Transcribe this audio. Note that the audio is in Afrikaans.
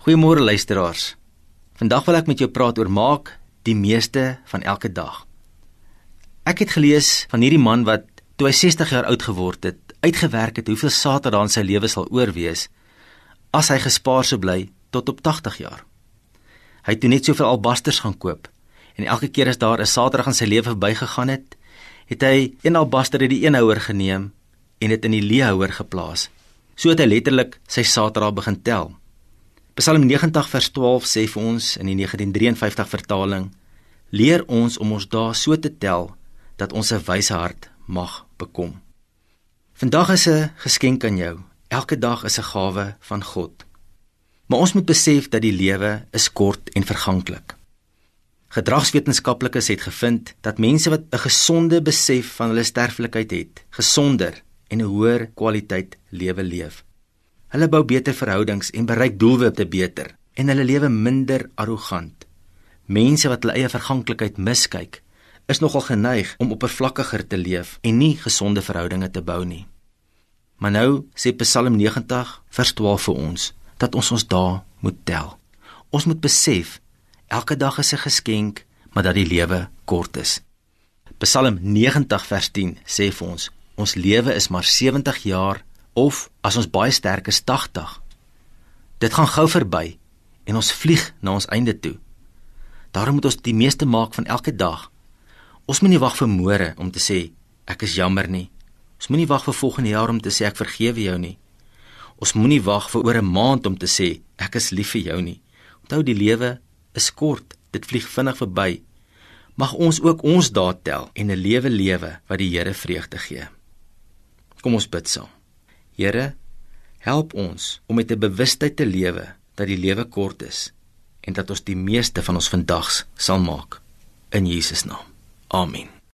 Goeiemôre luisteraars. Vandag wil ek met jou praat oor maak die meeste van elke dag. Ek het gelees van hierdie man wat toe hy 60 jaar oud geword het, uitgewerk het hoeveel Saterdag in sy lewe sal oorwees as hy gespaar sou bly tot op 80 jaar. Hy het toe net soveel albasters gaan koop en elke keer as daar 'n Saterdag in sy lewe verbygegaan het, het hy een albaster uit die een houer geneem en dit in die leehouer geplaas. So het hy letterlik sy Saterdag begin tel. Psalm 90 vers 12 sê vir ons in die 1953 vertaling: Leer ons om ons dae so te tel dat ons 'n wyse hart mag bekom. Vandag is 'n geskenk aan jou. Elke dag is 'n gawe van God. Maar ons moet besef dat die lewe is kort en verganklik. Gedragswetenskaplikes het gevind dat mense wat 'n gesonde besef van hulle sterflikheid het, gesonder en 'n hoër kwaliteit lewe leef. Hulle bou beter verhoudings en bereik doelwitte beter en hulle lewe minder arrogant. Mense wat hulle eie verganklikheid miskyk, is nogal geneig om oppervlakkiger te leef en nie gesonde verhoudinge te bou nie. Maar nou sê Psalm 90 vers 12 vir ons dat ons ons dae moet tel. Ons moet besef elke dag is 'n geskenk, maar dat die lewe kort is. Psalm 90 vers 10 sê vir ons ons lewe is maar 70 jaar of as ons baie sterk is 80. Dit gaan gou verby en ons vlieg na ons einde toe. Daarom moet ons die meeste maak van elke dag. Ons moenie wag vir môre om te sê ek is jammer nie. Ons moenie wag vir volgende jaar om te sê ek vergewe jou nie. Ons moenie wag vir oor 'n maand om te sê ek is lief vir jou nie. Onthou die lewe is kort. Dit vlieg vinnig verby. Mag ons ook ons dae tel en 'n lewe lewe wat die Here vreugde gee. Kom ons bid saam. Here, help ons om met 'n bewustheid te lewe dat die lewe kort is en dat ons die meeste van ons vandags sal maak in Jesus naam. Amen.